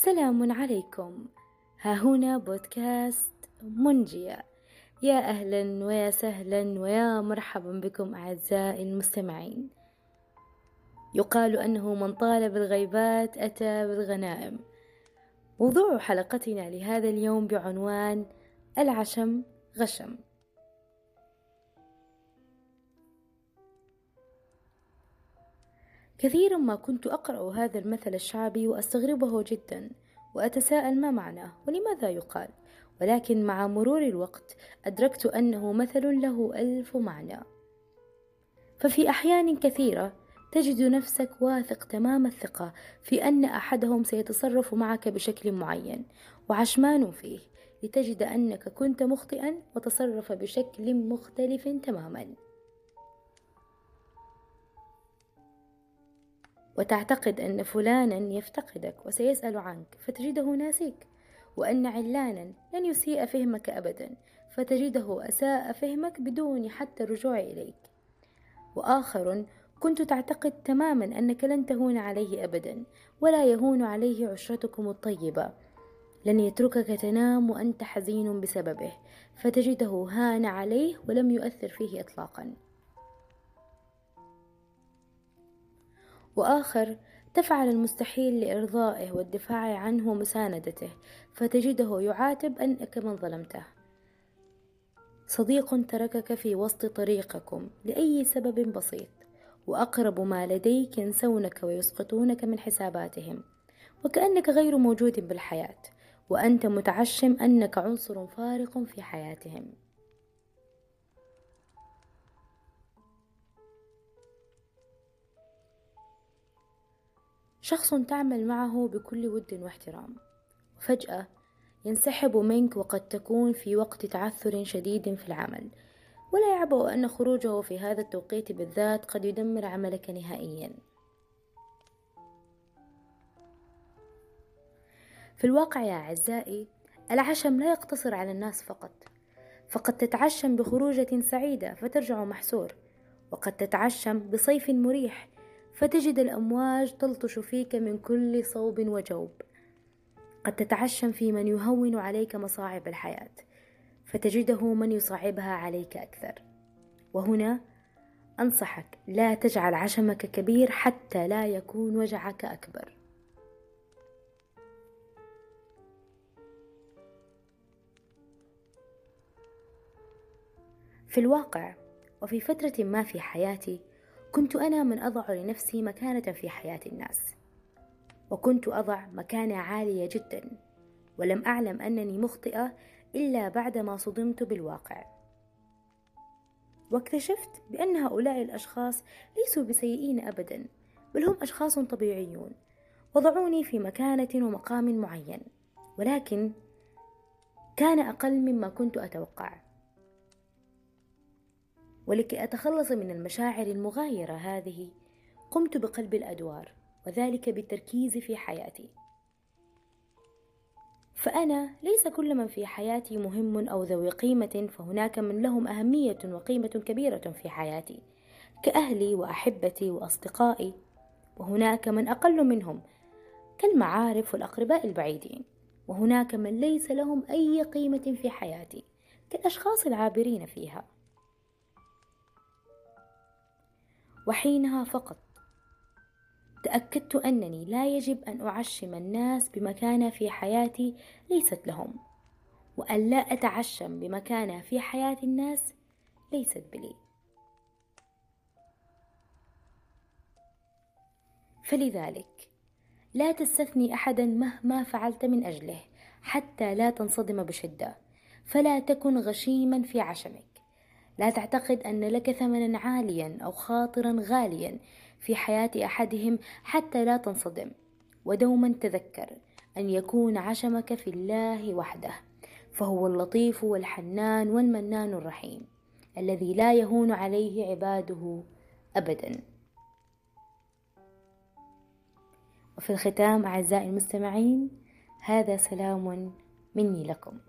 سلام عليكم. ها هنا بودكاست منجية. يا أهلا ويا سهلا ويا مرحبا بكم أعزائي المستمعين. يقال أنه من طال بالغيبات أتى بالغنائم. موضوع حلقتنا لهذا اليوم بعنوان العشم غشم. كثيرا ما كنت أقرأ هذا المثل الشعبي وأستغربه جدا وأتساءل ما معناه ولماذا يقال؟ ولكن مع مرور الوقت أدركت أنه مثل له ألف معنى. ففي أحيان كثيرة تجد نفسك واثق تمام الثقة في أن أحدهم سيتصرف معك بشكل معين وعشمان فيه لتجد أنك كنت مخطئا وتصرف بشكل مختلف تماما. وتعتقد أن فلانا يفتقدك وسيسأل عنك فتجده ناسيك وأن علانا لن يسيء فهمك أبدا فتجده أساء فهمك بدون حتى الرجوع إليك. وآخر كنت تعتقد تماما أنك لن تهون عليه أبدا ولا يهون عليه عشرتكم الطيبة. لن يتركك تنام وأنت حزين بسببه فتجده هان عليه ولم يؤثر فيه إطلاقا. وآخر تفعل المستحيل لإرضائه والدفاع عنه ومساندته فتجده يعاتب أنك من ظلمته. صديق تركك في وسط طريقكم لأي سبب بسيط وأقرب ما لديك ينسونك ويسقطونك من حساباتهم وكأنك غير موجود بالحياة وأنت متعشم أنك عنصر فارق في حياتهم. شخص تعمل معه بكل ود واحترام. وفجأة ينسحب منك وقد تكون في وقت تعثر شديد في العمل. ولا يعبأ أن خروجه في هذا التوقيت بالذات قد يدمر عملك نهائيا. في الواقع يا أعزائي العشم لا يقتصر على الناس فقط. فقد تتعشم بخروجة سعيدة فترجع محسور وقد تتعشم بصيف مريح فتجد الأمواج تلطش فيك من كل صوب وجوب. قد تتعشم في من يهون عليك مصاعب الحياة فتجده من يصعبها عليك أكثر. وهنا أنصحك لا تجعل عشمك كبير حتى لا يكون وجعك أكبر. في الواقع وفي فترة ما في حياتي كنت أنا من أضع لنفسي مكانة في حياة الناس. وكنت أضع مكانة عالية جدا ولم أعلم أنني مخطئة إلا بعدما صدمت بالواقع. واكتشفت بأن هؤلاء الأشخاص ليسوا بسيئين أبدا بل هم أشخاص طبيعيون وضعوني في مكانة ومقام معين ولكن كان أقل مما كنت أتوقع. ولكي أتخلص من المشاعر المغايرة هذه قمت بقلب الأدوار وذلك بالتركيز في حياتي. فأنا ليس كل من في حياتي مهم أو ذوي قيمة فهناك من لهم أهمية وقيمة كبيرة في حياتي كأهلي وأحبتي وأصدقائي وهناك من أقل منهم كالمعارف والأقرباء البعيدين وهناك من ليس لهم أي قيمة في حياتي كالأشخاص العابرين فيها. وحينها فقط. تأكدت أنني لا يجب أن أعشم الناس بمكانة في حياتي ليست لهم وأن لا أتعشم بمكانة في حياة الناس ليست بلي. فلذلك لا تستثني أحدا مهما فعلت من أجله حتى لا تنصدم بشدة فلا تكن غشيما في عشمك. لا تعتقد أن لك ثمنا عاليا أو خاطرا غاليا في حياة أحدهم حتى لا تنصدم. ودوما تذكر أن يكون عشمك في الله وحده فهو اللطيف والحنان والمنان الرحيم الذي لا يهون عليه عباده أبدا. وفي الختام أعزائي المستمعين هذا سلام مني لكم.